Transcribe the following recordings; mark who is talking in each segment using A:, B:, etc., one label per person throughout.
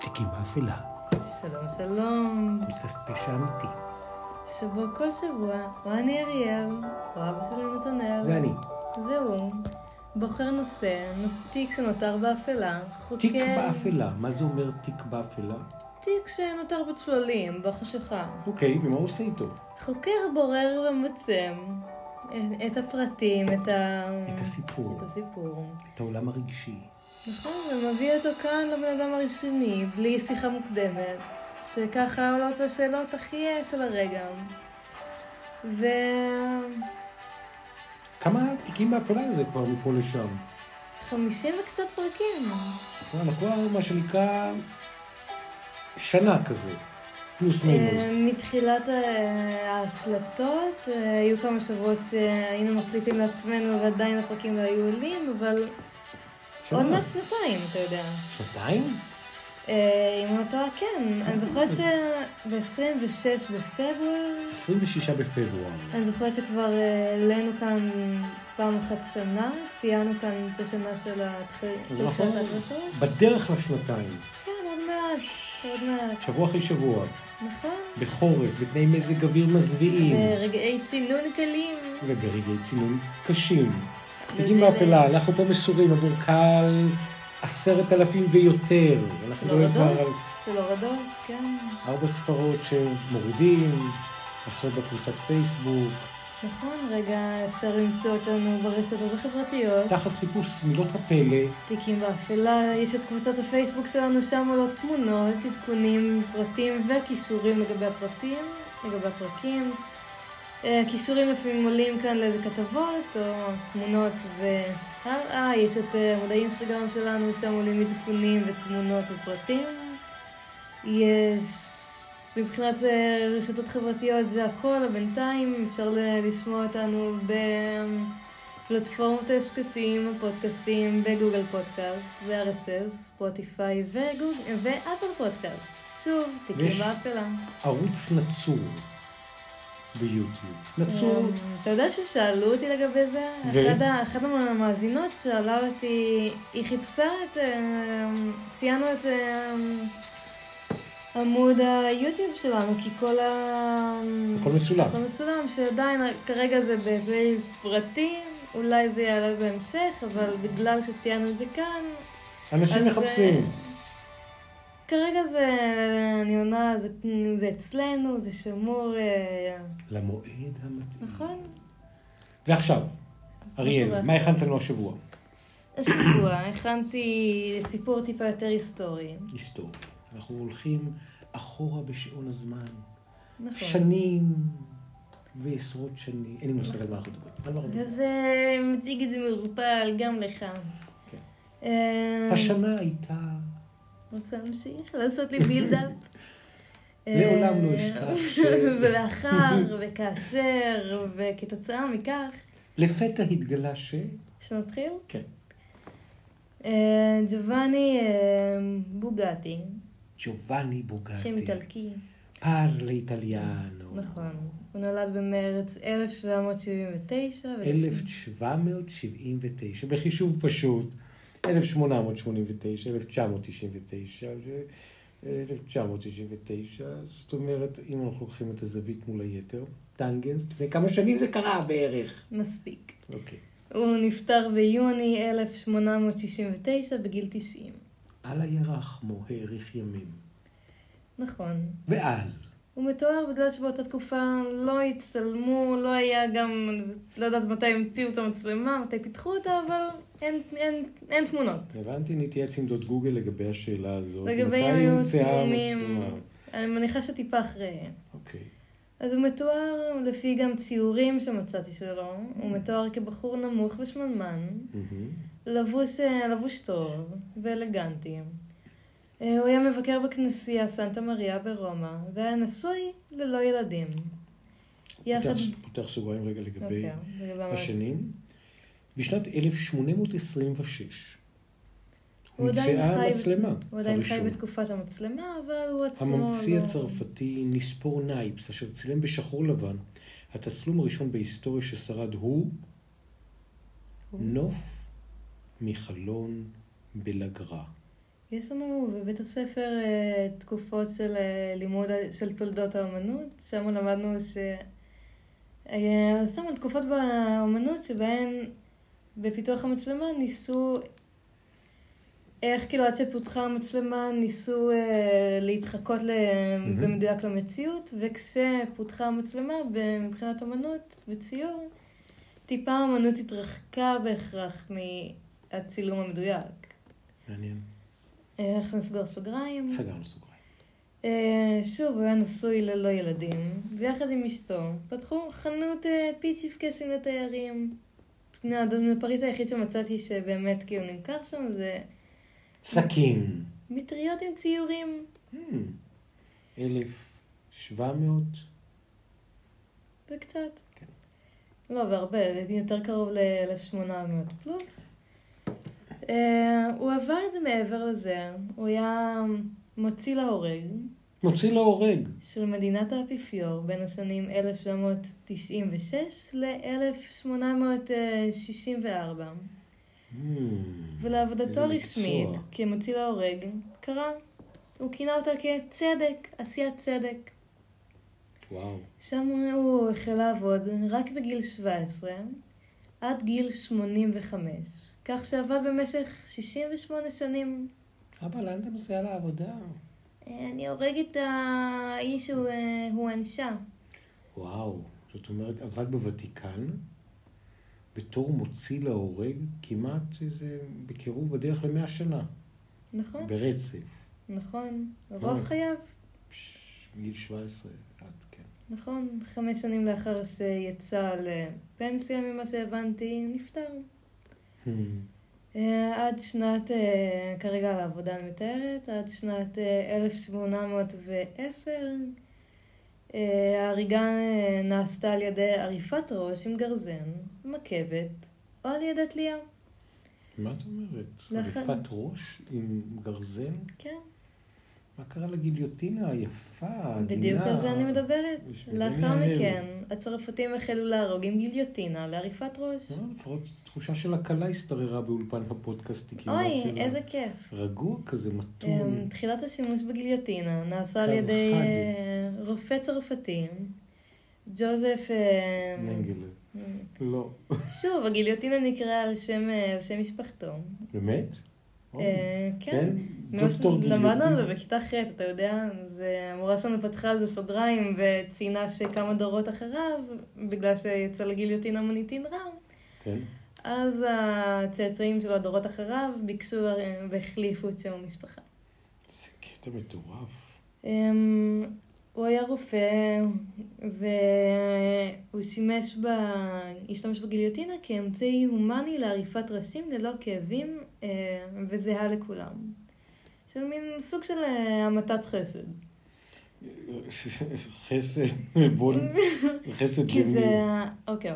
A: תיקים באפלה.
B: שלום שלום,
A: פשע אמיתי.
B: שבוע כל שבוע, אני אריאל, או אבא שלי נתנאל.
A: זה אני.
B: זהו. בוחר נושא, תיק שנותר באפלה, חוקר...
A: תיק באפלה. מה זה אומר תיק באפלה?
B: תיק שנותר בצללים, בחשיכה.
A: אוקיי, ומה הוא עושה איתו?
B: חוקר, בורר ומוצא את- את הפרטים, את ה...
A: את הסיפור,
B: את הסיפור.
A: את העולם הרגשי.
B: נכון, ומביא אותו כאן לבן אדם הרציני, בלי שיחה מוקדמת, שככה עולות השאלות הכי של הרגע. ו...
A: כמה תיקים באפלה זה כבר מפה לשם?
B: חמישים וקצת פרקים.
A: וואלה, כבר מה שנקרא שנה כזה, פלוס מינוס.
B: אה, מתחילת אה, ההקלטות, אה, היו כמה שבועות שהיינו מקליטים לעצמנו ועדיין הפרקים לא היו עולים, אבל. עוד מעט שנתיים, אתה יודע.
A: שנתיים?
B: אה, אם לא טועה, כן. אני זוכרת שב-26 בפברואר,
A: 26 בפברואר.
B: אני זוכרת שכבר אה, העלינו כאן פעם אחת שנה, ציינו כאן את השנה של תחילת ההקלטות.
A: בדרך לשנתיים,
B: כן, עוד מעט, עוד מעט.
A: שבוע אחרי שבוע,
B: נכון.
A: בחורף, בתנאי מזג אוויר מזוויעים,
B: ברגעי צינון קלים.
A: וברגעי צינון קשים. תיקים באפלה, אנחנו פה מסורים עבור קהל עשרת אלפים ויותר. אנחנו
B: של הורדות, של הורדות, כן.
A: ארבע ספרות שמורידים, עשרות בקבוצת פייסבוק,
B: נכון, רגע, אפשר למצוא אותנו ברשתות החברתיות.
A: תחת חיפוש מילות הפלא,
B: תיקים באפלה, יש את קבוצת הפייסבוק שלנו, שם עולות תמונות, עדכונים, פרטים וכישורים לגבי הפרטים, לגבי הפרקים. אה, כישורים לפעמים עולים כאן לאיזה כתבות או תמונות והלאה. יש את אה, עמוד האינסטגרם שלנו, שם עולים עדכונים ותמונות ופרטים. יש... מבחינת אה, רשתות חברתיות זה הכל, בינתיים אפשר לשמוע אותנו בפלטפורמות ההסכתים, הפודקאסטים, בגוגל פודקאסט, ו-RSS, ספוטיפיי. ואפל פודקאסט. שוב, תיקים באפלה.
A: ערוץ נצור ביוטיוב. נצור,
B: אמ, אתה יודע ששאלו אותי לגבי זה?
A: ו?
B: אחת המאזינות שאלה אותי, היא חיפשה את, אמ, ציינו את אמ, עמוד היוטיוב שלנו, כי כל ה...
A: הכל מצולם.
B: הכל מצולם, שעדיין כרגע זה בבייס פרטי, אולי זה יעלה בהמשך, אבל בגלל שציינו את זה כאן,
A: אנשים מחפשים.
B: כרגע זה, אני עונה, זה, זה אצלנו, זה שמור, אה,
A: למועד המתאים.
B: נכון?
A: ועכשיו, אריאל, מה? הכנת לנו השבוע?
B: השבוע הכנתי סיפור טיפה יותר היסטורי.
A: היסטוריה. אנחנו הולכים אחורה בשעון הזמן.
B: נכון.
A: שנים ועשרות שנים. אין לי מושג על מה אנחנו מדברים.
B: אז מציג את זה מעורפל גם לך.
A: כן.
B: אה,
A: השנה הייתה...
B: רוצה להמשיך? לעשות לי בילדאפ?
A: לעולם לא אשכח
B: ולאחר, וכאשר, וכתוצאה מכך,
A: לפתע התגלה ש...
B: שנתחיל?
A: כן.
B: אה, ג'ובאני אה, בוגטי,
A: ג'ובאני בוגטי.
B: שם איטלקי.
A: פרלה איטליאנו.
B: נכון. הוא נולד במרץ 1779. ו-
A: 1779, בחישוב פשוט, 1889, 1999, ו- 1999, זאת אומרת, אם אנחנו לוקחים את הזווית מול היתר, טנגנס, לפני כמה שנים זה קרה בערך.
B: מספיק.
A: אוקיי.
B: הוא נפטר ביוני 1869 בגיל 90.
A: על הירח מו האריך ימים.
B: נכון.
A: ואז,
B: הוא מתואר בגלל שבאותה תקופה לא הצטלמו, לא היה גם, לא יודעת מתי המציאו את המצלמה, מתי פיתחו אותה, אבל אין, אין, אין תמונות.
A: הבנתי, נתייעץ עם דוד גוגל לגבי השאלה הזאת.
B: לגבי אם היו צילומים,
A: המצלמה?
B: אני מניחה שטיפה אחריהם.
A: אוקיי.
B: אז הוא מתואר לפי גם ציורים שמצאתי שלו, הוא מתואר כבחור נמוך ושמנמן,
A: מהמם.
B: לבוש, אה, לבוש טוב ואלגנטי. אה, הוא היה מבקר בכנסייה סנטה מריה ברומא, והיה נשוי ללא ילדים. יחד...
A: פותח- פותח סוגריים רגע לגבי
B: אוקיי, לגבי מה-
A: השנים. בשנת 1826
B: הוא עדיין חי-
A: המצלמה
B: הוא עדיין חי. בתקופת המצלמה, אבל הוא עצמו
A: הממציא
B: לא...
A: הצרפתי ניספור נייפס, אשר צילם בשחור לבן, התצלום הראשון בהיסטוריה ששרד הוא
B: הוא?
A: נוף מחלון בלגרה.
B: יש לנו בבית הספר אה, תקופות של אה, לימוד של תולדות האומנות, שם למדנו ש... אה, שם על תקופות באומנות שבהן בפיתוח המצלמה ניסו, איך כאילו עד שפותחה המצלמה ניסו אה, להתחקות ל...
A: מהמם.
B: במדויק למציאות, וכשפותחה המצלמה מבחינת אומנות וציור, טיפה האומנות התרחקה בהכרח מהצילום המדויק.
A: מעניין.
B: אה, איך נסגור סוגריים?
A: סגרנו סוגריים.
B: אה, שוב, הוא היה נשוי ללא ילדים, ויחד עם אשתו פתחו חנות אה, פיצ'יפקסים לתיירים. הפריט היחיד שמצאתי שבאמת כאילו נמכר שם זה
A: סכין.
B: מטריות עם ציורים.
A: Hmm. 1,700.
B: וקצת.
A: כן.
B: לא, והרבה, יותר קרוב ל-1800 פלוס. אה, הוא עבר את זה מעבר לזה, הוא היה מוציא להורג
A: מוציא להורג.
B: של מדינת האפיפיור בין השנים 1796 ל-1864.
A: Hmm.
B: ולעבודתו הרשמית. כמוציא להורג קרא, הוא כינה אותה כצדק, עשיית צדק.
A: וואו.
B: שם הוא החל לעבוד רק בגיל 17 עד גיל 85, כך שעבד במשך 68 שנים.
A: אבא, לאן אתה נוסע לעבודה?
B: אה, אני הורג את האיש שהוא אה, הוא אנשה.
A: וואו. זאת אומרת, עבד בוותיקן, בתור מוציא להורג, כמעט איזה, בקירוב בדרך למאה שנה.
B: נכון,
A: ברצף.
B: נכון. רוב
A: אה.
B: חייו.
A: פש, מגיל 17 עד, כן.
B: נכון, חמש שנים לאחר שיצא לפנסיה, ממה שהבנתי, נפטר. אה, עד שנת, אה, כרגע על העבודה אני מתארת, עד שנת אה, 1810 אה, ההריגה נעשתה על ידי עריפת ראש עם גרזן, מקבת, או על ידי תלייה.
A: מה את אומרת? עריפת ראש עם גרזן?
B: כן,
A: מה קרה לגיליוטינה היפה, העדינה?
B: בדיוק על זה אני מדברת. לאחר מכן, הצרפתים החלו להרוג עם גיליוטינה לעריפת ראש.
A: לא, לפחות תחושה של הקלה השתררה באולפן הפודקאסטיקים.
B: אוי,
A: ואפילו
B: איזה כיף.
A: רגוע כזה,
B: אמ,
A: מתון.
B: תחילת השימוש בגיליוטינה נעשה על ידי. אה, רופא צרפתי, ג'וזף... אה,
A: מנגלה. לא.
B: שוב, הגיליוטינה נקראה אה, על שם משפחתו.
A: באמת? אוי,
B: אה, כן.
A: דוקטור
B: למדנו על. זה בכיתה ח', אתה יודע, והמורה שלנו פתחה על זה סוגריים וציינה שכמה דורות אחריו, בגלל שיצא לגיליוטינה מוניטין רם,
A: כן.
B: אז הצאצאים של הדורות אחריו ביקשו לה- והחליפו את שם המשפחה.
A: זה קטע מטורף.
B: הוא היה רופא, והוא שימש ב... השתמש בגיליוטינה כאמצעי הומני לעריפת ראשים ללא כאבים אה, וזהה לכולם. של מין סוג של אה, המתת חסד.
A: חסד, בוא, חסד
B: כי זה...
A: למי?
B: אוקיי.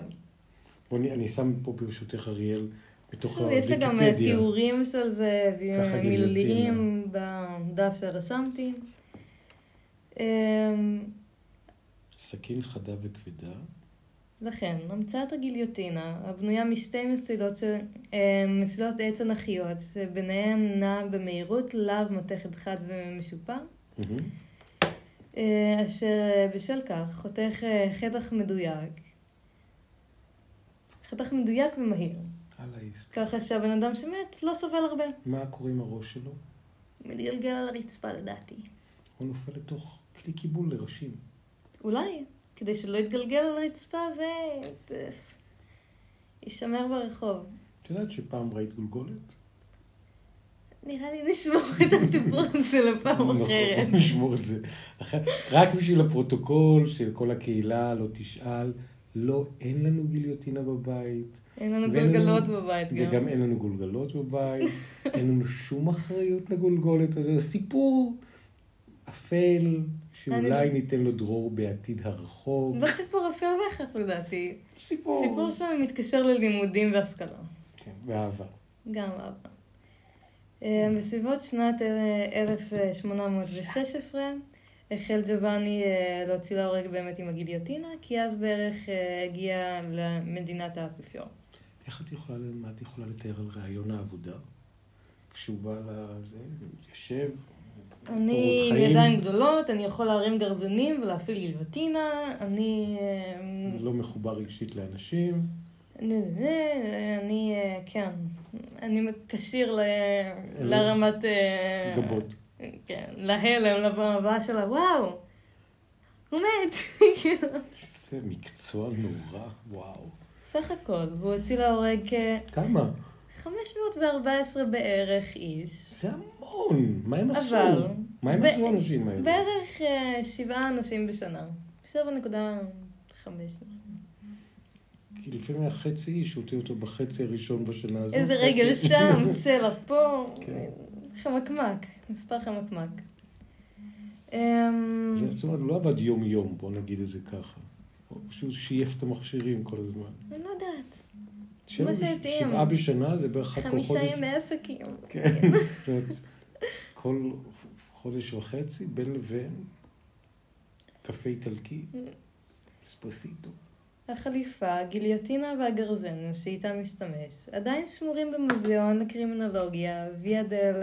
A: בוא, אני- שם פה ברשותך אריאל, בתוך
B: שוב, יש לי גם אה,
A: הוויקיפדיה.
B: תיאורים של זה, מילוליים בדף שרשמתי. אמ,
A: סכין חדה וכבדה.
B: לכן, המצאת הגיליוטינה, הבנויה משתי מסילות, של, אה, מסילות עץ אנכיות, שביניהן נע במהירות להב מתכת חד ומשופע. אה, אשר אה, בשל כך חותך חתך מדויק. חתך מדויק ומהיר. ככה שהבן אדם שמת לא סובל הרבה.
A: מה קורה עם הראש שלו?
B: מתגלגל על הרצפה לדעתי.
A: הוא נופל לתוך כלי קיבול לראשים.
B: אולי, כדי שלא יתגלגל על הרצפה וישמר ברחוב.
A: את יודעת שפעם ראית גולגולת?
B: נראה לי נשמור את הסיפור הזה לפעם
A: נכון,
B: אחרת.
A: נשמור את זה. רק בשביל הפרוטוקול של כל הקהילה, לא תשאל. לא, אין לנו גיליוטינה בבית.
B: אין לנו
A: ואין לנו-
B: גולגלות בבית גם.
A: וגם אין לנו גולגלות בבית. אין לנו שום אחריות לגולגולת. זה סיפור אפל, שאולי ניתן לו דרור בעתיד הרחוק.
B: לא סיפור אפל בהכרח לדעתי.
A: סיפור.
B: סיפור שמתקשר ללימודים והשכלה.
A: כן, ואהבה.
B: גם אבא. אה, בסביבות שנת אה, 1816 החל ג'ובאני אה, להוציא להורג באמת עם הגיליוטינה, כי אז בערך אה, הגיע למדינת האפיפיור.
A: איך את יכולה, מה את יכולה לתאר על רעיון העבודה? כשהוא בא לזה, יושב,
B: אני עם. ידיים גדולות, אני יכול להרים גרזנים ולהפעיל גילבטינה, אני... אה,
A: לא מחובר רגשית לאנשים.
B: אני, אה, כן, אני כשיר לרמת... אה,
A: גבות.
B: כן, להלם, לבמה שלה, וואו, הוא מת.
A: זה מקצוע נורא, וואו.
B: סך הכל, והוא הוציא להורג
A: כמה?
B: כ-514 בערך איש.
A: זה המון. מה הם עשו?
B: אבל...
A: מה הם עשו האנשים האלה?
B: בערך אה, שבעה אנשים בשנה. 7.5.
A: כי לפעמים היה חצי איש, הוציאו אותו בחצי הראשון בשנה הזאת.
B: איזה רגל שם, צלע פה.
A: כן.
B: חמקמק, מספר חמקמק. אמ,
A: זאת אומרת, הוא לא עבד יום-יום, בוא נגיד את זה ככה. הוא פשוט שייף את המכשירים כל הזמן.
B: אני לא יודעת.
A: שבעה בשנה זה בערך
B: חמישה. ימי עסקים.
A: כן. כל חודש וחצי, בין לבין, קפה איטלקי, אספרסיטו.
B: החליפה, הגיליוטינה והגרזן שאיתם משתמש עדיין שמורים במוזיאון לקרימינולוגיה ויה דל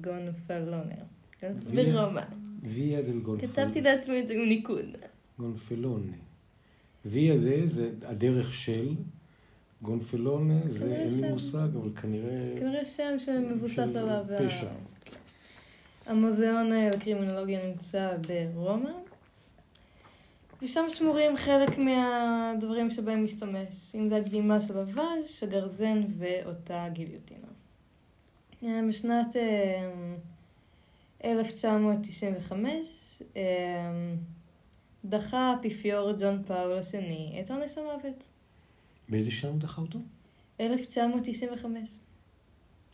B: גונפלונר.
A: ויה-
B: ברומא.
A: ויה דל גונפלונה.
B: כתבתי לעצמי את זה עם ניקוד.
A: גונפלונה. ויה זה, זה הדרך של, גונפלונה זה אין לי. מושג, אבל כנראה...
B: כנראה שם שמבוסס עליו.
A: פשע.
B: המוזיאון אה, לקרימינולוגיה נמצא ברומא, ושם שמורים חלק מהדברים שבהם משתמש, אם זה הגלימה של הוואז', הגרזן ואותה גיליוטינה. אה, בשנת אה, 1995 אה, דחה האפיפיור ג'ון פאול השני את עונש המוות.
A: באיזה שנה הוא דחה אותו?
B: 1995.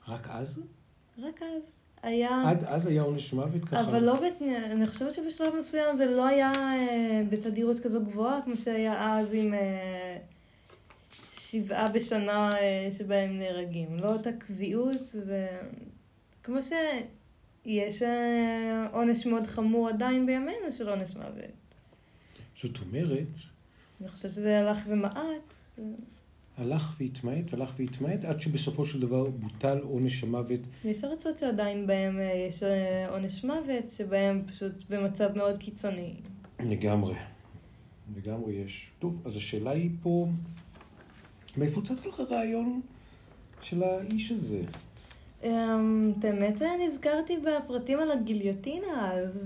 A: רק אז?
B: רק אז. היה...
A: עד אז היה עונש מוות ככה?
B: אבל לא, בת... אני חושבת שבשלב מסוים זה לא היה אה, בתדירות כזו גבוהה כמו שהיה אז עם אה, שבעה בשנה אה, שבהם נהרגים. לא אותה קביעות, וכמו שיש אה, עונש מאוד חמור עדיין בימינו של עונש מוות.
A: זאת אומרת,
B: אני חושבת שזה הלך ומעט.
A: הלך והתמעט, הלך והתמעט, עד שבסופו של דבר בוטל עונש המוות.
B: יש ארצות שעדיין בהם אה, יש אה, עונש מוות, שבהם פשוט במצב מאוד קיצוני.
A: לגמרי. לגמרי יש. טוב, אז השאלה היא פה, מאיפה צץ לך הרעיון של האיש הזה?
B: אמ, את האמת נזכרתי בפרטים על הגיליוטינה אז,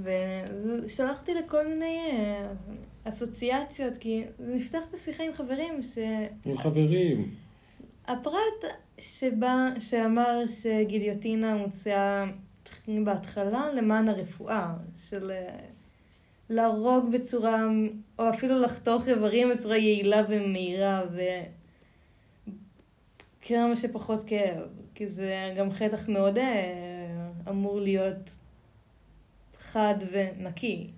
B: ושלחתי לכל מיני אה, אסוציאציות, כי זה נפתח בשיחה עם חברים,
A: עם חברים.
B: שהפרט שבא, שאמר שגיליוטינה מוצאה בהתחלה למען הרפואה, של אה, להרוג בצורה, או אפילו לחתוך איברים בצורה יעילה ומהירה, ו... כמה שפחות כאב, כי זה גם חטח מאוד אה, אמור להיות חד ונקי.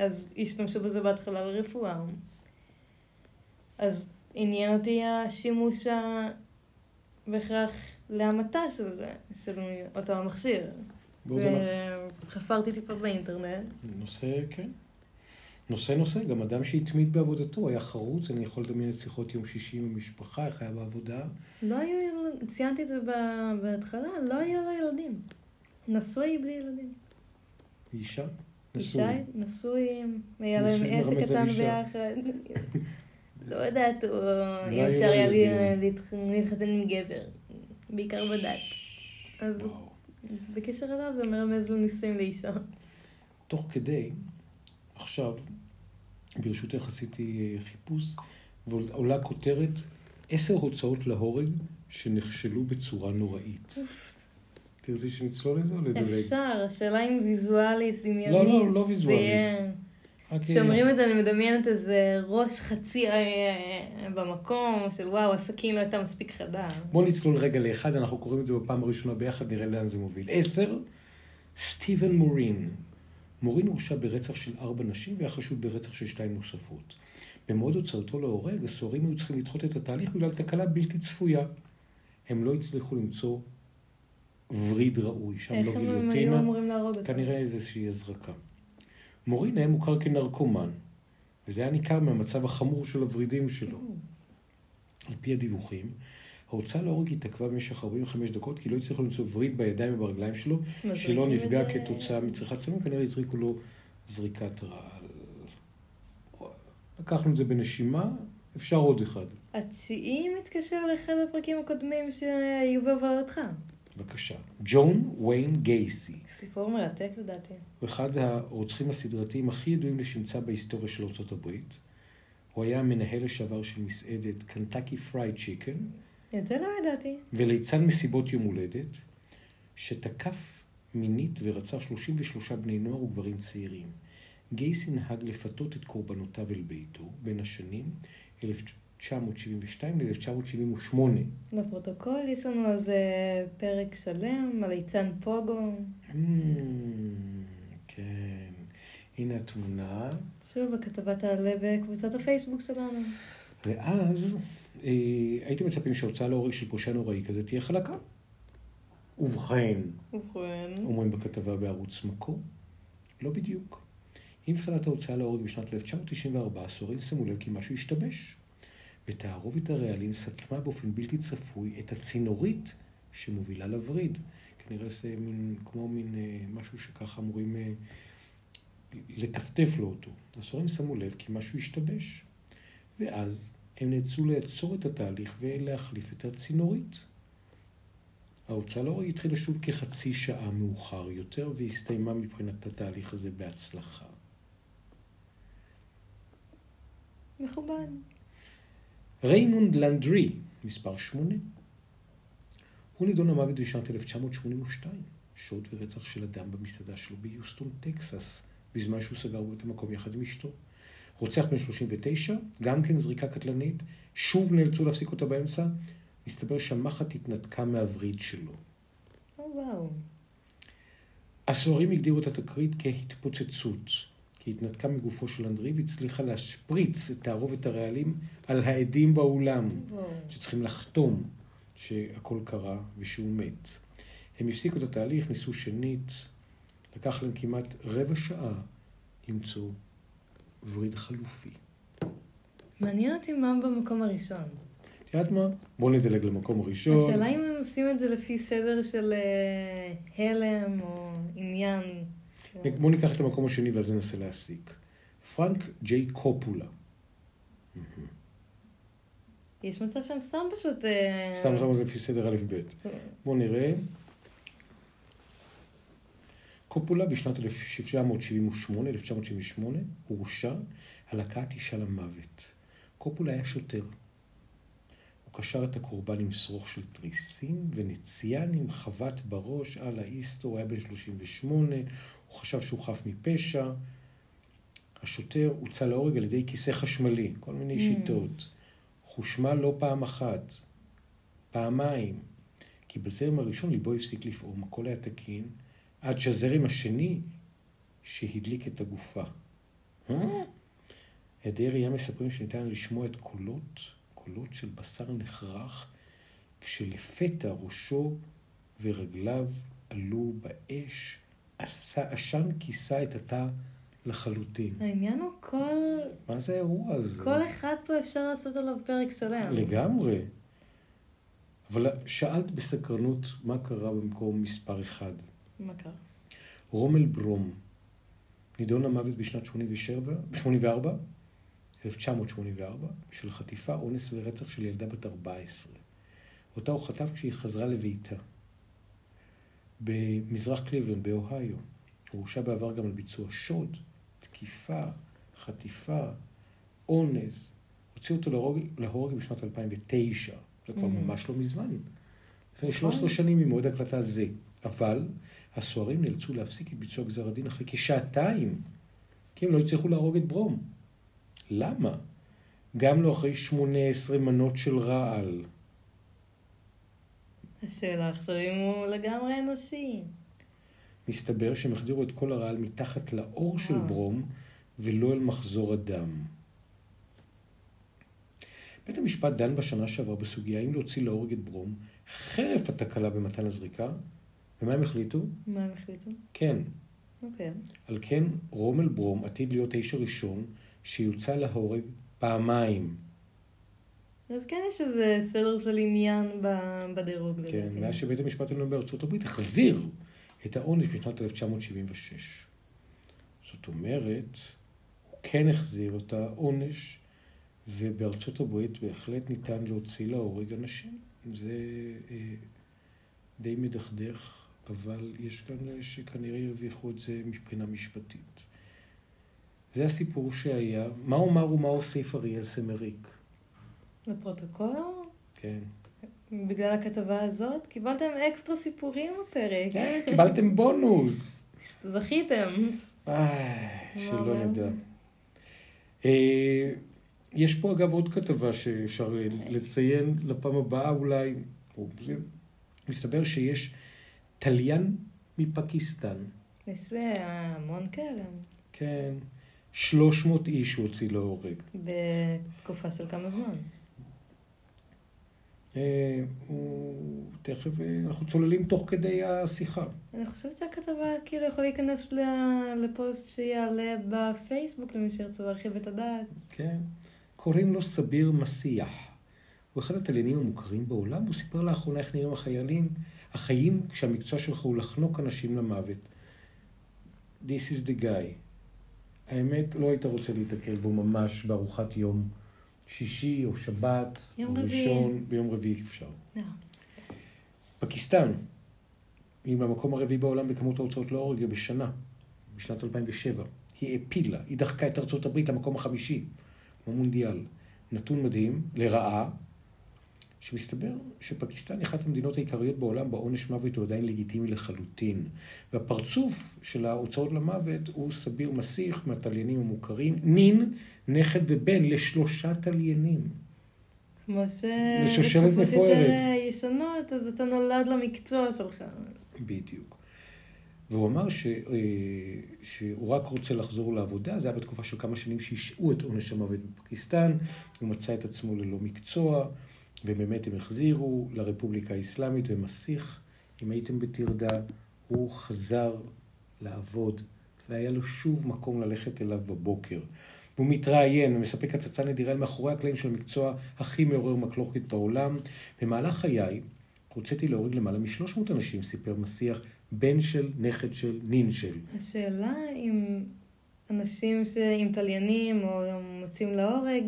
B: אז השתמשו בזה בהתחלה לרפואה. אז עניין אותי השימוש ה... בהכרח להמתה של, זה, של אותו המכשיר. וחפרתי טיפה באינטרנט.
A: נושא, כן. נושא נושא, גם אדם שהתמיד בעבודתו, היה חרוץ, אני יכול לדמיין את שיחות יום שישי עם המשפחה, איך היה בעבודה.
B: לא היו ילדים, ציינתי את זה בהתחלה, לא היו לו ילדים. נשוי בלי ילדים.
A: אישה?
B: ישי,
A: נשוי.
B: נשואים, היה להם עסק קטן. ביחד. לא יודעת,
A: היו
B: אפשר
A: לו
B: היה להתחתן עם גבר, בעיקר בדת. אז. בקשר אליו זה מרמז לנישואים לאישה.
A: תוך כדי, עכשיו, ברשותך עשיתי אה, חיפוש, ועולה כותרת, עשר הוצאות להורג שנכשלו בצורה נוראית. תרצי שנצלול לזה או לדלג?
B: אפשר, השאלה אם ויזואלית, דמיונית.
A: לא, לא, לא ויזואלית. אה,
B: כשאומרים את זה אני מדמיינת איזה ראש חצי אה, במקום, של וואו, הסכין לא הייתה מספיק חדה.
A: בוא נצלול רגע לאחד, אנחנו קוראים את זה בפעם הראשונה ביחד, נראה לאן זה מוביל. עשר, סטיבן מורין. מורין הורשע ברצח של ארבע נשים והיה חשוד ברצח של שתיים נוספות. במועד הוצאתו להורג, הסוהרים היו צריכים לדחות את התהליך בגלל תקלה בלתי צפויה. הם לא הצליחו למצוא וריד ראוי, שם
B: איך
A: לא
B: הם הם היו
A: גיליוטינה,
B: אמורים להרוג אותו?
A: כנראה איזושהי הזרקה. מורין היה מוכר כנרקומן, וזה היה ניכר מהמצב החמור של הוורידים שלו. על פי הדיווחים, ההוצאה להורג התעכבה במשך 45 דקות, כי לא הצליחו למצוא וריד בידיים וברגליים שלו, שלא נפגע
B: זה-
A: כתוצאה מצריכת סמים, כנראה הזריקו לו זריקת רעל. לקחנו את זה בנשימה, אפשר עוד אחד.
B: התשיעי מתקשר לאחד הפרקים הקודמים שהיו בהובלתך.
A: בבקשה. ג'ון ויין גייסי.
B: סיפור מרתק לדעתי.
A: הוא אחד הרוצחים הסדרתיים הכי ידועים לשמצה בהיסטוריה של ארה"ב. הוא היה המנהל לשעבר של מסעדת Kentucky Fried Chicken,
B: את זה לא ידעתי.
A: וליצן מסיבות יום הולדת, שתקף מינית ורצח 33 בני נוער וגברים צעירים. גייסי נהג לפתות את קורבנותיו אל ביתו בין השנים 1972 ל-1978.
B: לפרוטוקול יש לנו על זה פרק שלם, על ליצן פוגו.
A: Hmm, כן, הנה התמונה.
B: שוב, הכתבה תעלה בקבוצת הפייסבוק שלנו.
A: ואז אה, הייתם מצפים שההוצאה להורג של פושע נוראי כזה תהיה חלקה. ובכן,
B: ובכן,
A: אומרים בכתבה בערוץ מקום, לא בדיוק. עם תחילת ההוצאה להורג בשנת 1994, הסוהרים שמו לב כי משהו השתבש. ותערובת הרעלים סתמה באופן בלתי צפוי את הצינורית שמובילה לווריד. כנראה זה מין, כמו מין אה, משהו שככה אמורים אה, לטפטף לו אותו. הסוהרים שמו לב כי משהו השתבש. ואז הם נאלצו לעצור את התהליך ולהחליף את הצינורית. ההוצאה להורג התחילה שוב כחצי שעה מאוחר יותר, והסתיימה מבחינת התהליך הזה בהצלחה.
B: מכובד.
A: ריימונד לנדרי, מספר 8. הוא נידון למוות בשנת 1982, שוד ורצח של אדם במסעדה שלו ביוסטון, טקסס, בזמן שהוא סגר את המקום יחד עם אשתו. רוצח בן 39, גם כן זריקה קטלנית, שוב נאלצו להפסיק אותה באמצע, מסתבר שהמחט התנתקה מהווריד שלו.
B: או וואו.
A: הסוהרים הגדירו את התקרית כהתפוצצות, כי התנתקה מגופו של אנדרי והצליחה להשפריץ את תערובת הרעלים על העדים באולם. שצריכים לחתום שהכל קרה ושהוא מת. הם הפסיקו את התהליך, ניסו שנית, לקח להם כמעט רבע שעה למצוא וריד חלופי.
B: מעניין אותי מה במקום הראשון.
A: את יודעת מה? בואו נדלג למקום הראשון.
B: השאלה אם הם עושים את זה לפי סדר של אה, הלם או עניין.
A: בואו ניקח את המקום השני ואז ננסה להסיק. פרנק ג'יי קופולה.
B: יש מצב שהם סתם פשוט... אה,
A: סתם את זה לפי סדר א' ב'. בואו נראה. קופולה בשנת 1778-1978 הורשע על הכאת אישה למוות. קופולה היה שוטר. הוא קשר את הקורבן עם שרוך של תריסים ונציין עם חבט בראש על האיסטו, הוא היה בן 38, הוא חשב שהוא חף מפשע. השוטר הוצא להורג על ידי כיסא חשמלי, כל מיני
B: Mm.
A: שיטות. חושמל לא פעם אחת, פעמיים, כי בזרם הראשון ליבו הפסיק לפעום, הכל היה תקין, עד שהזרם השני שהדליק את הגופה. אה? עדי ראייה מספרים שניתן לשמוע את קולות, קולות של בשר נחרך, כשלפתע ראשו ורגליו עלו באש, עשן כיסה את התא לחלוטין.
B: העניין הוא כל...
A: מה זה האירוע הזה?
B: כל אחד פה אפשר לעשות עליו פרק שלם.
A: לגמרי. אבל שאלת בסקרנות מה קרה במקום מספר אחד.
B: מה קרה?
A: רומל ברום נידון למוות בשנת 87, 84, 1984, של חטיפה, אונס ורצח של ילדה בת 14. אותה הוא חטף כשהיא חזרה לביתה. במזרח קליבלנד, באוהיו. הוא הורשע בעבר גם על ביצוע שוד, תקיפה, חטיפה, אונס. הוציאו אותו להורג, להורג בשנת 2009. זה כבר
B: Mm.
A: ממש לא מזמן. לפני
B: נכון.
A: 13 שנים ממועד הקלטה זה. אבל הסוהרים נאלצו להפסיק את ביצוע גזר הדין אחרי כשעתיים, כי הם לא הצליחו להרוג את ברום. למה? גם לא אחרי 18 מנות של רעל.
B: השאלה עכשיו אם הוא לגמרי אנושי.
A: מסתבר שהם החדירו את כל הרעל מתחת לאור של
B: וואו.
A: ברום ולא אל מחזור הדם. בית המשפט דן בשנה שעברה בסוגיה אם להוציא להורג את ברום חרף התקלה במתן הזריקה, ומה הם החליטו?
B: מה הם החליטו?
A: כן.
B: אוקיי.
A: על כן, רומל ברום עתיד להיות האיש הראשון שיוצא להורג פעמיים.
B: אז כן יש איזה סדר של עניין בדירוג
A: כן. מאז שבית המשפט העליון בארצות הברית החזיר את העונש בשנת 1976. זאת אומרת, הוא כן החזיר את העונש, ובארצות הברית בהחלט ניתן להוציא להורג אנשים. זה אה, די מדכדך, אבל יש כאלה שכנראה הרוויחו את זה מבחינה משפטית. זה הסיפור שהיה. מה אומר ומה הוסיף אריאל סמריק?
B: לפרוטוקול,
A: כן.
B: בגלל הכתבה הזאת, קיבלתם אקסטרה סיפורים בפרק.
A: כן, קיבלתם בונוס.
B: זכיתם.
A: איי, שלא? נדע. אה, יש פה אגב עוד כתבה שאפשר אה, לציין לפעם הבאה אולי. מסתבר שיש תליין מפקיסטן.
B: יש המון כאלה.
A: כן, 300 איש הוא הוציא להורג.
B: בתקופה של כמה זמן.
A: אה, הוא תכף, אה, אנחנו צוללים תוך כדי השיחה.
B: אני חושבת שהכתבה כאילו יכול להיכנס לפוסט שיעלה בפייסבוק למי שירצה להרחיב את הדעת.
A: כן. קוראים לו סביר מסיח. הוא אחד התליינים המוכרים בעולם, והוא סיפר לאחרונה איך נראים החיילים, החיים כשהמקצוע שלך הוא לחנוק אנשים למוות. This is the guy. האמת, לא היית רוצה להתקל בו ממש בארוחת יום שישי או שבת,
B: יום
A: או
B: רביעי.
A: ראשון, ביום רביעי אפשר.
B: לא.
A: פקיסטן היא במקום הרביעי בעולם בכמות ההוצאות להורג בשנה, בשנת 2007. היא העפילה, היא דחקה את ארצות הברית למקום החמישי, במונדיאל. נתון מדהים, לרעה, שמסתבר שפקיסטן היא אחת המדינות העיקריות בעולם בעונש מוות הוא עדיין לגיטימי לחלוטין. והפרצוף של ההוצאות למוות הוא סביר מסיח מהתליינים המוכרים, נין, נכד ובן לשלושה תליינים.
B: כמו ש...
A: לשושלת מפוארת.
B: אה, ישנות, אז אתה נולד למקצוע שלך.
A: בדיוק. והוא אמר ש, אה, שהוא רק רוצה לחזור לעבודה, זה היה בתקופה של כמה שנים שהשעו את עונש המוות בפקיסטן, הוא מצא את עצמו ללא מקצוע, ובאמת הם החזירו לרפובליקה האסלאמית, ומסיך, אם הייתם בטרדה, הוא חזר לעבוד, והיה לו שוב מקום ללכת אליו בבוקר. הוא מתראיין ומספק הצצה נדירה מאחורי הקלעים של המקצוע הכי מעורר מחלוקת בעולם. במהלך חיי הוצאתי להוריד למעלה מ-300 אנשים, סיפר מסיח, בן של, נכד של, נין של.
B: השאלה אם אנשים ש... עם תליינים או מוצאים להורג,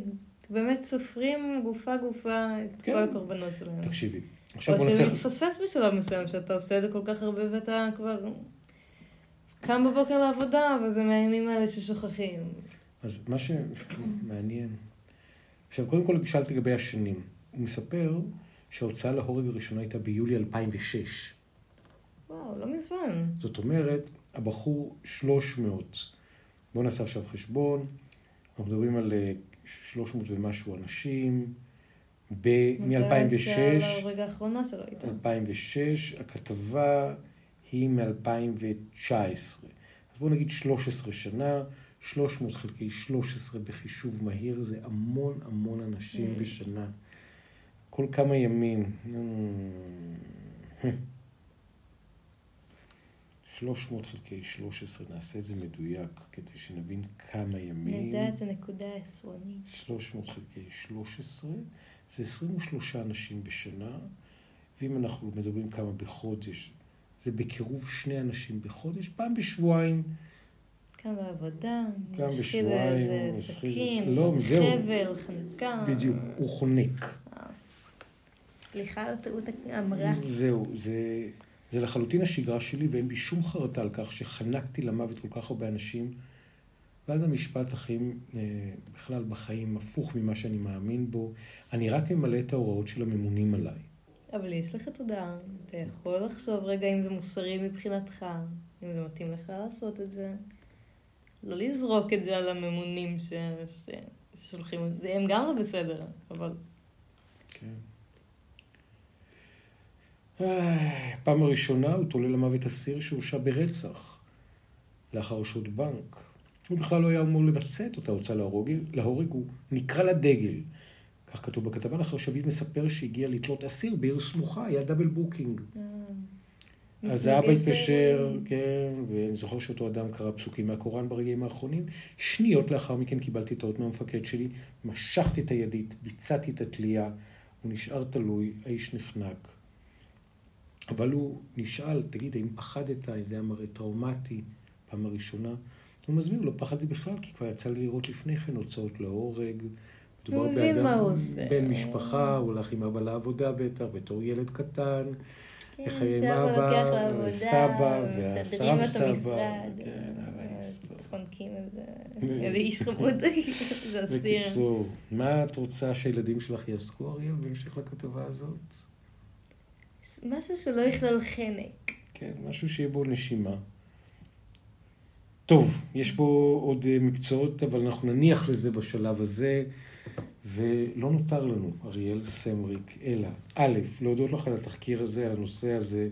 B: באמת סופרים גופה גופה את
A: כן.
B: כל הקורבנות שלהם.
A: תקשיבי, עכשיו
B: או
A: בוא
B: שזה
A: נעשה...
B: מתפספס בשלב מסוים, שאתה עושה את זה כל כך הרבה ואתה כבר קם בבוקר לעבודה, וזה מהימים האלה ששוכחים.
A: אז מה שמעניין... עכשיו, קודם כל שאלת לגבי השנים. הוא מספר שההוצאה להורג הראשונה הייתה ביולי 2006.
B: וואו, לא מזמן.
A: זאת אומרת, הבחור 300. בואו נעשה עכשיו חשבון. אנחנו מדברים על אה, 300 ומשהו אנשים.
B: מתי
A: מ-2006,
B: ההורג האחרונה שלו הייתה.
A: 2006, הכתבה היא מ-2019. אז בואו נגיד 13 שנה, 300 חלקי 13 בחישוב מהיר, זה המון המון אנשים
B: Mm.
A: בשנה. כל כמה ימים. Mm. 300 חלקי 13, נעשה את זה מדויק, כדי שנבין כמה ימים.
B: נדע את הנקודה העשרונית.
A: 300 חלקי 13, זה 23 אנשים בשנה, ואם אנחנו מדברים כמה בחודש, זה בקירוב שני אנשים בחודש, פעם בשבועיים,
B: קם בעבודה,
A: גם בשבועיים,
B: איזה סכין,
A: לא,
B: איזה. חבל, חניקה.
A: בדיוק, הוא חונק.
B: סליחה על טעות האמרה.
A: זהו, זה, זה לחלוטין השגרה שלי, ואין בי שום חרטה על כך שחנקתי למוות כל כך הרבה אנשים. ואז המשפט הכי, אה, בכלל בחיים, הפוך ממה שאני מאמין בו, אני רק ממלא את ההוראות של הממונים עליי.
B: אבל יש לך תודה, אתה יכול לחשוב רגע אם זה מוסרי מבחינתך, אם זה מתאים לך לעשות את זה. לא לזרוק את זה על הממונים ש... ש... ששולחים את זה, הם גם לא בסדר, אבל
A: כן. פעם הראשונה הוא תולה למוות אסיר שהורשע ברצח לאחר שוד בנק. הוא בכלל לא היה אמור לבצע את אותה הוצאה להורג, להורג, הוא נקרא לדגל. כך כתוב בכתבה, לאחר שביט מספר שהגיע לתלות אסיר בעיר סמוכה, היה double booking.
B: אה,
A: אז האבא התקשר. כן, ואני זוכר שאותו אדם קרא פסוקים מהקוראן ברגעים האחרונים. שניות לאחר מכן קיבלתי את האות מהמפקד שלי, משכתי את הידית, ביצעתי את התלייה, הוא נשאר תלוי, האיש נחנק. אבל הוא נשאל, תגיד, האם פחדת, אם זה היה מראה טראומטי, פעם הראשונה? הוא מסביר, לא פחדתי בכלל, כי כבר יצא לי לראות לפני כן הוצאות להורג.
B: הוא מבין מה הוא עושה.
A: בן משפחה, הוא הלך עם אבא לעבודה בטח, בתור ילד קטן.
B: כן, סבא לוקח לעבודה, את
A: והסבא,
B: המשרד,
A: כן, לו.
B: חונקים איזה איש חמוד, זה אסיר.
A: בקיצור, מה את רוצה שהילדים שלך יעסקו, אריאל, בהמשך לכתבה הזאת?
B: משהו שלא יכלול חנק.
A: כן, משהו שיהיה בו נשימה. טוב, יש פה עוד אה, מקצועות, אבל אנחנו נניח לזה בשלב הזה, ולא נותר לנו, אריאל סמריק, אלא, א', להודות לך על התחקיר הזה, על הנושא הזה,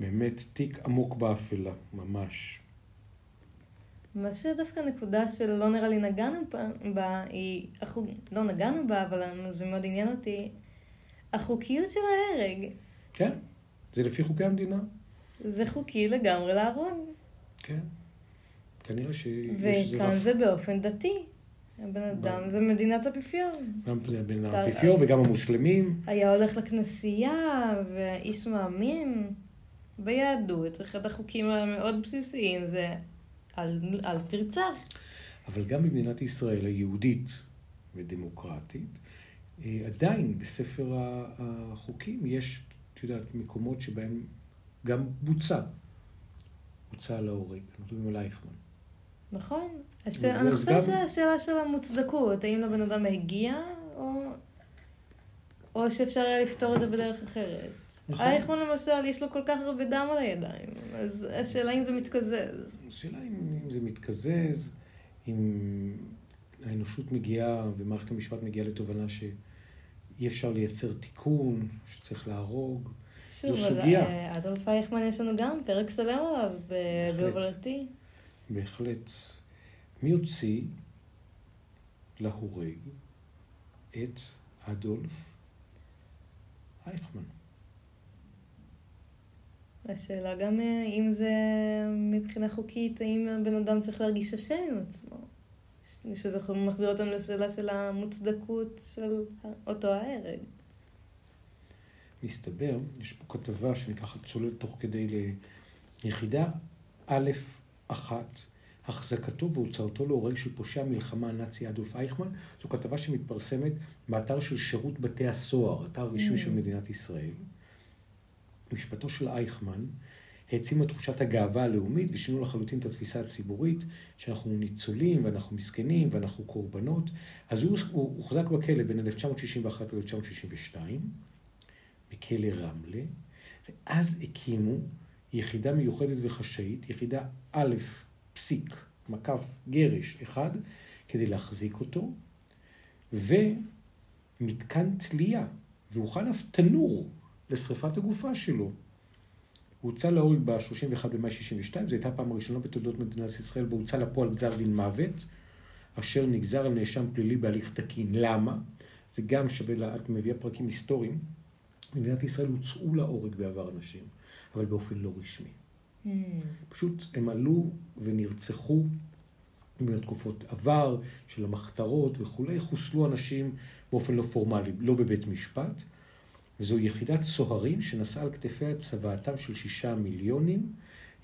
A: באמת תיק עמוק באפלה, ממש.
B: מה שדווקא נקודה שלא נראה לי נגענו בה- היא, החוק, לא נגענו בה, אבל זה מאוד עניין אותי, החוקיות של ההרג.
A: כן, זה לפי חוקי המדינה.
B: זה חוקי לגמרי להרוג,
A: כן. כנראה שיש איזה
B: וכאן
A: רף.
B: זה באופן דתי. הבן אדם זה מדינת אפיפיור.
A: גם בין האפיפיור וגם המוסלמים.
B: היה הולך לכנסייה, ואיש מאמין. ביהדות, אחד החוקים המאוד בסיסיים זה אל, אל תרצח.
A: אבל גם במדינת ישראל היהודית ודמוקרטית, אה, עדיין בספר החוקים יש, את יודעת, מקומות שבהם גם בוצע. הוצא להורג. אנחנו מדברים על אייכמן.
B: נכון. הש...
A: וזה-
B: אני חושבת שהשאלה של המוצדקות, האם לבן אדם הגיע, או, או שאפשר היה לפתור את זה בדרך אחרת.
A: נכון.
B: אייכמן למשל, יש לו כל כך הרבה דם על הידיים, אז השאלה אם זה מתקזז.
A: השאלה אם, אם זה מתקזז, אם האנושות מגיעה ומערכת המשפט מגיעה לתובנה שאי אפשר לייצר תיקון, שצריך להרוג.
B: שוב,
A: זו סוגיה.
B: אה, אדולף אייכמן יש לנו גם פרק שלם עליו. בהובלתי.
A: בהחלט. מי הוציא להורג את אדולף אייכמן?
B: השאלה גם אה, אם זה מבחינה חוקית, האם הבן אדם צריך להרגיש אשם עם עצמו. שזה מחזיר אותנו לשאלה של המוצדקות של אותו ההרג.
A: מסתבר, יש פה כתבה שאני ככה צולל תוך כדי ליחידה א' אחת, החזקתו והוצאתו להורג של פושע מלחמה הנאצי אדולף אייכמן, זו כתבה שמתפרסמת באתר של שירות בתי הסוהר, אתר רשמי
B: Mm.
A: של מדינת ישראל. משפטו של אייכמן העצים את תחושת הגאווה הלאומית ושינו לחלוטין את התפיסה הציבורית, שאנחנו ניצולים ואנחנו מסכנים ואנחנו קורבנות. אז הוא הוחזק בכלא בין 1961 ל-1962, בכלא רמלה, ואז הקימו יחידה מיוחדת וחשאית, יחידה א', פסיק, מקף גרש אחד, כדי להחזיק אותו, ומתקן תלייה, והוכן אף תנור לשרפת הגופה שלו. הוא הוצא להורג ב-31 במאי 62, זו הייתה הפעם הראשונה בתולדות מדינת ישראל בו הוצא לפועל גזר דין מוות, אשר נגזר על נאשם פלילי בהליך תקין. למה? זה גם שווה, לה, את מביאה פרקים היסטוריים. במדינת ישראל הוצאו להורג בעבר אנשים, אבל באופן לא רשמי.
B: Hmm.
A: פשוט הם עלו ונרצחו בתקופות עבר של המחתרות וכולי, חוסלו אנשים באופן לא פורמלי, לא בבית משפט. וזו יחידת סוהרים שנשאה על כתפיה את צוואתם של שישה מיליונים.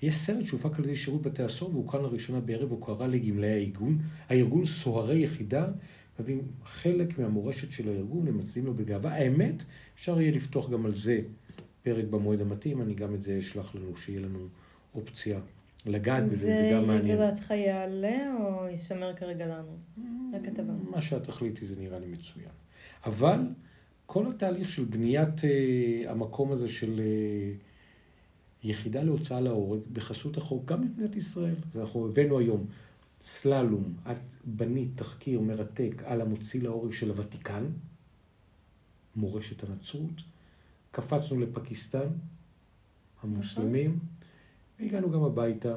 A: יש סרט שהופק על ידי שירות בתי הסוהר והוקרן לראשונה בערב הוקרה לגמלאי הארגון. הארגון סוהרי יחידה מהווים חלק מהמורשת של הארגון, הם מצדיעים לו בגאווה. האמת, אפשר יהיה לפתוח גם על זה פרק במועד המתאים, אני גם את זה אשלח לנו, שיהיה לנו אופציה לגעת בזה, זה גם מעניין.
B: לדעתך יעלה או יישמר כרגע לנו? לכתבה.
A: מה שאת תחליטי זה נראה לי מצוין. אבל כל התהליך של בניית אה, המקום הזה של אה, יחידה להוצאה להורג בחסות החוק, גם במדינת ישראל, אז אנחנו הבאנו היום סללום, את בנית תחקיר מרתק על המוציא להורג של הוותיקן, מורשת הנצרות, קפצנו לפקיסטן, המוסלמים, והגענו גם הביתה,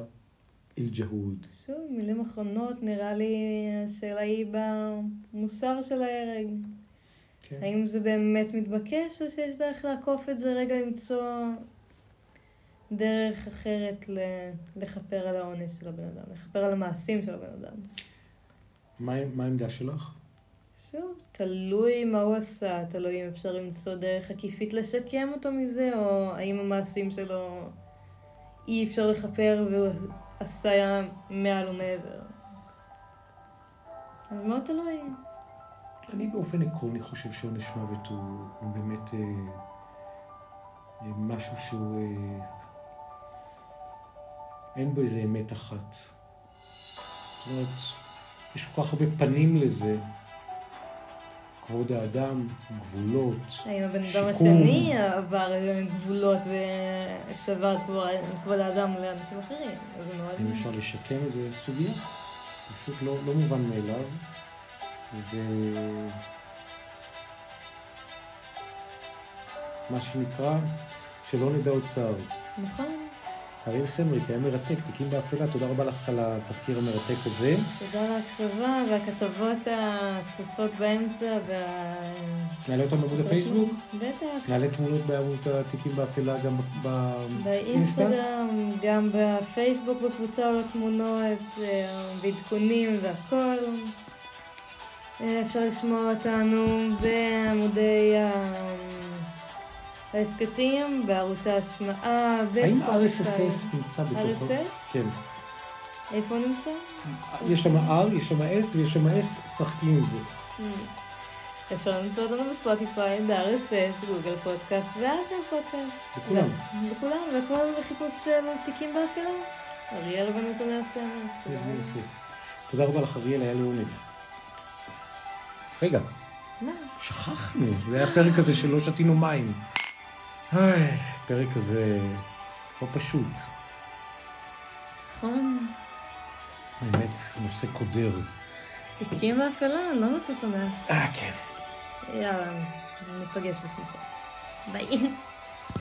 A: אל-ג'הוד.
B: שוב, מילים אחרונות, נראה לי השאלה היא במוסר של ההרג.
A: כן.
B: האם זה באמת מתבקש, או שיש דרך לעקוף את זה רגע למצוא דרך אחרת ל- לכפר על העונש של הבן אדם, לכפר על המעשים של הבן אדם.
A: מה מה העמדה שלך?
B: שוב, תלוי מה הוא עשה, תלוי אם אפשר למצוא דרך עקיפית לשקם אותו מזה, או האם המעשים שלו אי אפשר לכפר והוא עשה מעל ומעבר. אז מאוד תלוי.
A: אני באופן עקרוני חושב שעונש מוות הוא, הוא באמת אה, אה, משהו שהוא... אה, אין בו איזה אמת אחת. זאת אומרת, יש כל כך הרבה פנים לזה. כבוד האדם, גבולות,
B: האם הבן אדם
A: שיקום.
B: השני עבר גבולות ושבר את כבוד- האדם לאנשים אחרים?
A: האם אפשר לשקם את זה? סוגיה. פשוט לא, לא מובן מאליו. ו... מה שנקרא, שלא נדע עוד צער.
B: נכון.
A: אריאל סמריק היה מרתק, תיקים באפלה, תודה רבה לך על התחקיר המרתק הזה.
B: תודה על ההקשבה והכתבות הצוצות באמצע וה...
A: נעלה אותם בעמוד הפייסבוק,
B: בטח.
A: נעלה תמונות בעמוד התיקים באפלה גם.
B: באינסטגרם, גם בפייסבוק בקבוצה עולות תמונות אה, ועדכונים והכל. אה, אפשר לשמוע אותנו בעמודי ההסכתים, בערוצי ההשמעה,
A: האם
B: בספוטיפיי.
A: RSS נמצא בתוכו?
B: RSS?
A: כן.
B: איפה הוא נמצא?
A: יש שם R, יש שם S ויש שם S, שחקי עם זה.
B: Mm. אפשר למצוא אותנו בספוטיפיי, ב-RSS, גוגל פודקאסט ואפל פודקאסט.
A: בכולם.
B: בכולם, והכל בחיפוש של תיקים באפלה. אריאל ונתוני הסמל.
A: איזה יופי. תודה רבה לך אריאל, היה לעונג. רגע,
B: מה?
A: שכחנו, זה היה הפרק הזה שלא שתינו מים. איי, פרק הזה לא פשוט.
B: נכון.
A: באמת, נושא קודר.
B: תיקים באפלה, לא נושא שמח.
A: אה, כן.
B: יאללה, ניפגש בשמחה. ביי.